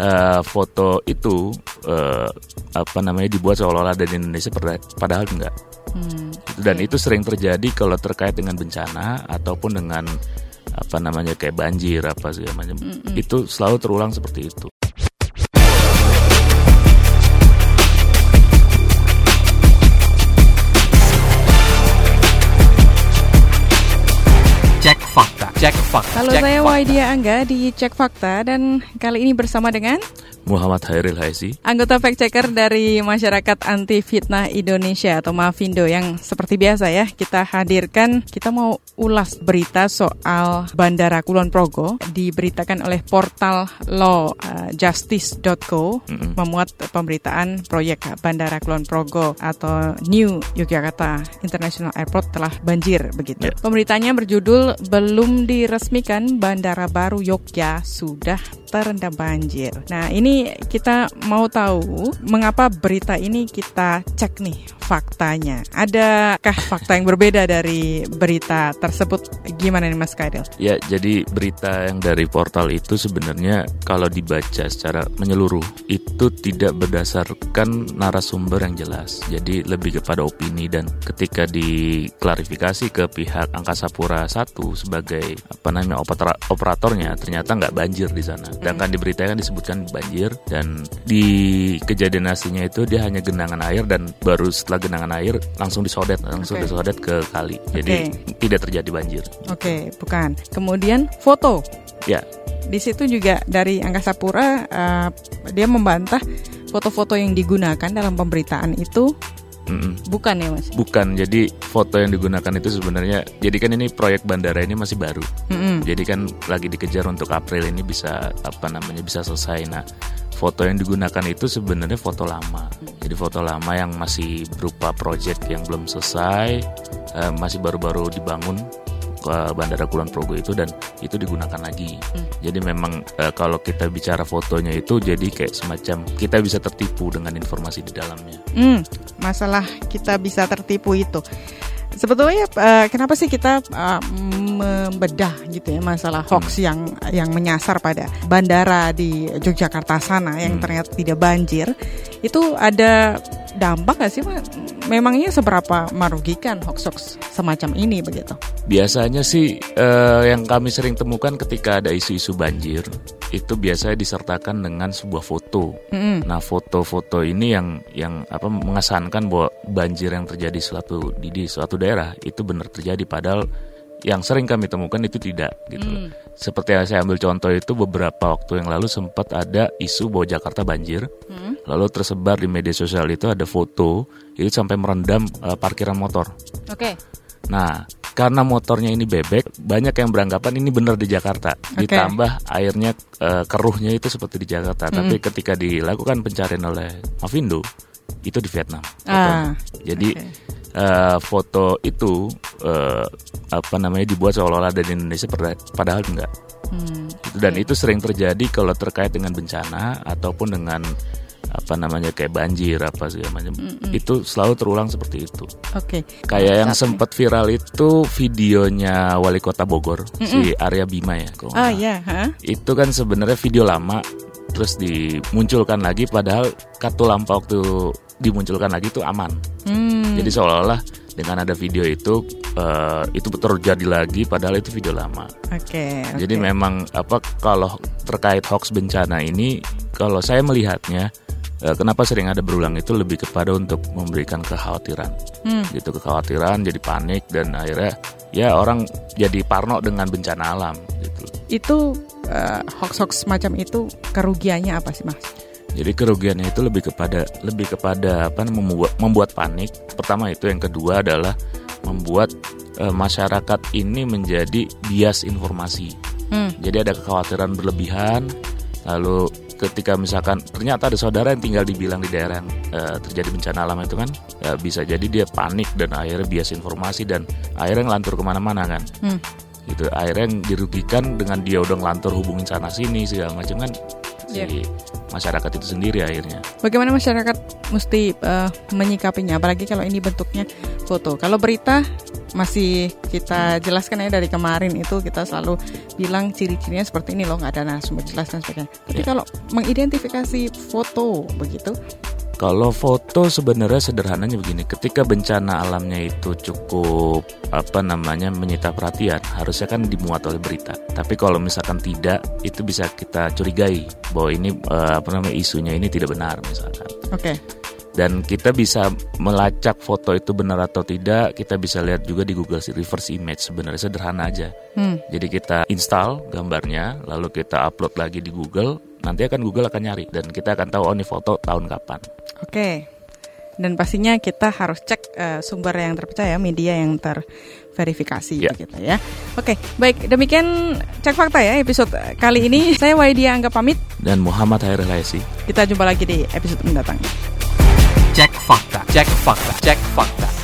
uh, foto itu uh, apa namanya dibuat seolah-olah dari Indonesia padahal enggak. Hmm. Dan itu sering terjadi kalau terkait dengan bencana ataupun dengan apa namanya kayak banjir apa segala macam. Mm -mm. Itu selalu terulang seperti itu. Cek fakta. Halo saya Waidia Angga di Cek Fakta dan kali ini bersama dengan Muhammad Hairil Haisi. Anggota fact checker dari Masyarakat Anti Fitnah Indonesia atau Mafindo yang seperti biasa ya kita hadirkan kita mau ulas berita soal Bandara Kulon Progo diberitakan oleh portal lawjustice.co mm -hmm. memuat pemberitaan proyek Bandara Kulon Progo atau New Yogyakarta International Airport telah banjir begitu. Yeah. Pemberitanya berjudul belum diresmikan Bandara Baru Yogyakarta sudah terendam banjir. Nah, ini kita mau tahu mengapa berita ini kita cek nih faktanya. Adakah fakta yang berbeda dari berita tersebut? Gimana nih Mas Kaidil? Ya, jadi berita yang dari portal itu sebenarnya kalau dibaca secara menyeluruh itu tidak berdasarkan narasumber yang jelas. Jadi lebih kepada opini dan ketika diklarifikasi ke pihak Angkasa Pura 1 sebagai apa namanya operatornya ternyata nggak banjir di sana. Sedangkan diberitakan disebutkan banjir dan di kejadian aslinya itu dia hanya genangan air dan baru setelah genangan air langsung disodet langsung okay. disodet ke kali. Jadi okay. tidak terjadi banjir. Oke okay, bukan. Kemudian foto. Ya. Di situ juga dari Angkasa Pura uh, dia membantah foto-foto yang digunakan dalam pemberitaan itu Mm-mm. Bukan ya mas? Bukan. Jadi foto yang digunakan itu sebenarnya, jadi kan ini proyek bandara ini masih baru. Mm-mm. Jadi kan lagi dikejar untuk April ini bisa apa namanya bisa selesai. Nah foto yang digunakan itu sebenarnya foto lama. Jadi foto lama yang masih berupa project yang belum selesai, uh, masih baru-baru dibangun ke Bandara Kulon Progo itu dan itu digunakan lagi. Hmm. Jadi memang uh, kalau kita bicara fotonya itu jadi kayak semacam kita bisa tertipu dengan informasi di dalamnya. Hmm, masalah kita bisa tertipu itu sebetulnya uh, kenapa sih kita uh, membedah gitu ya masalah hoax hmm. yang yang menyasar pada bandara di Yogyakarta sana yang hmm. ternyata tidak banjir itu ada dampak nggak sih memangnya seberapa merugikan hoax-hoax semacam ini begitu? Biasanya sih uh, yang kami sering temukan ketika ada isu-isu banjir itu biasanya disertakan dengan sebuah foto. Mm. Nah, foto-foto ini yang yang apa mengesankan bahwa banjir yang terjadi suatu di, di suatu daerah itu benar terjadi padahal yang sering kami temukan itu tidak gitu mm. Seperti yang saya ambil contoh itu beberapa waktu yang lalu sempat ada isu bahwa Jakarta banjir. Mm. Lalu tersebar di media sosial itu ada foto itu sampai merendam uh, parkiran motor. Oke. Okay. Nah, karena motornya ini bebek, banyak yang beranggapan ini benar di Jakarta. Okay. Ditambah airnya uh, keruhnya itu seperti di Jakarta. Mm. Tapi ketika dilakukan pencarian oleh Mavindo, itu di Vietnam. Ah. Jadi okay. uh, eh, foto itu uh, apa namanya dibuat seolah-olah dari Indonesia padahal enggak. Hmm. Dan itu sering terjadi kalau terkait dengan bencana ataupun dengan apa namanya kayak banjir apa segala macam mm -mm. itu selalu terulang seperti itu. Oke. Okay. Kayak yang sempat viral itu videonya wali kota Bogor mm -mm. si Arya Bima ya. Oh ah, iya. Huh? Itu kan sebenarnya video lama terus dimunculkan lagi padahal kartu lampa waktu dimunculkan lagi itu aman. Mm. Jadi seolah-olah dengan ada video itu uh, itu terjadi lagi padahal itu video lama. Oke. Okay, Jadi memang apa kalau terkait hoax bencana ini kalau saya melihatnya kenapa sering ada berulang? Itu lebih kepada untuk memberikan kekhawatiran. Hmm. gitu kekhawatiran jadi panik dan akhirnya ya orang jadi parno dengan bencana alam gitu. Itu uh, hoax-hoax semacam itu kerugiannya apa sih mas? Jadi kerugiannya itu lebih kepada lebih kepada apa membuat membuat panik. Pertama itu yang kedua adalah membuat uh, masyarakat ini menjadi bias informasi. Hmm. jadi ada kekhawatiran berlebihan lalu ketika misalkan ternyata ada saudara yang tinggal dibilang di daerah yang uh, terjadi bencana alam itu kan ya bisa jadi dia panik dan akhirnya bias informasi dan akhirnya ngelantur ke mana-mana kan hmm. gitu akhirnya yang dirugikan dengan dia udah ngelantur hubungin sana sini segala macam kan si Iya. masyarakat itu sendiri akhirnya. Bagaimana masyarakat mesti eh, menyikapinya, apalagi kalau ini bentuknya foto. Kalau berita masih kita jelaskan ya dari kemarin itu kita selalu bilang ciri-cirinya seperti ini loh, nggak ada narasumber jelas dan sebagainya. Tapi Iya. kalau mengidentifikasi foto begitu, Kalau foto sebenarnya sederhananya begini, ketika bencana alamnya itu cukup apa namanya menyita perhatian, harusnya kan dimuat oleh berita. Tapi kalau misalkan tidak, itu bisa kita curigai bahwa ini eh, apa namanya isunya ini tidak benar misalkan. oke, Dan kita bisa melacak foto itu benar atau tidak, kita bisa lihat juga di Google reverse image sebenarnya sederhana aja. hmm, Jadi kita install gambarnya, lalu kita upload lagi di Google, nanti akan Google akan nyari dan kita akan tahu oh ini foto tahun kapan. oke. Dan pastinya kita harus cek eh, sumber yang terpercaya, media yang terverifikasi Ya. begitu ya. Oke, baik demikian cek fakta ya episode kali ini. Saya Waidia Angga pamit. Dan Muhammad Hairil Haisi. Kita jumpa lagi di episode mendatang. Cek fakta, cek fakta, cek fakta.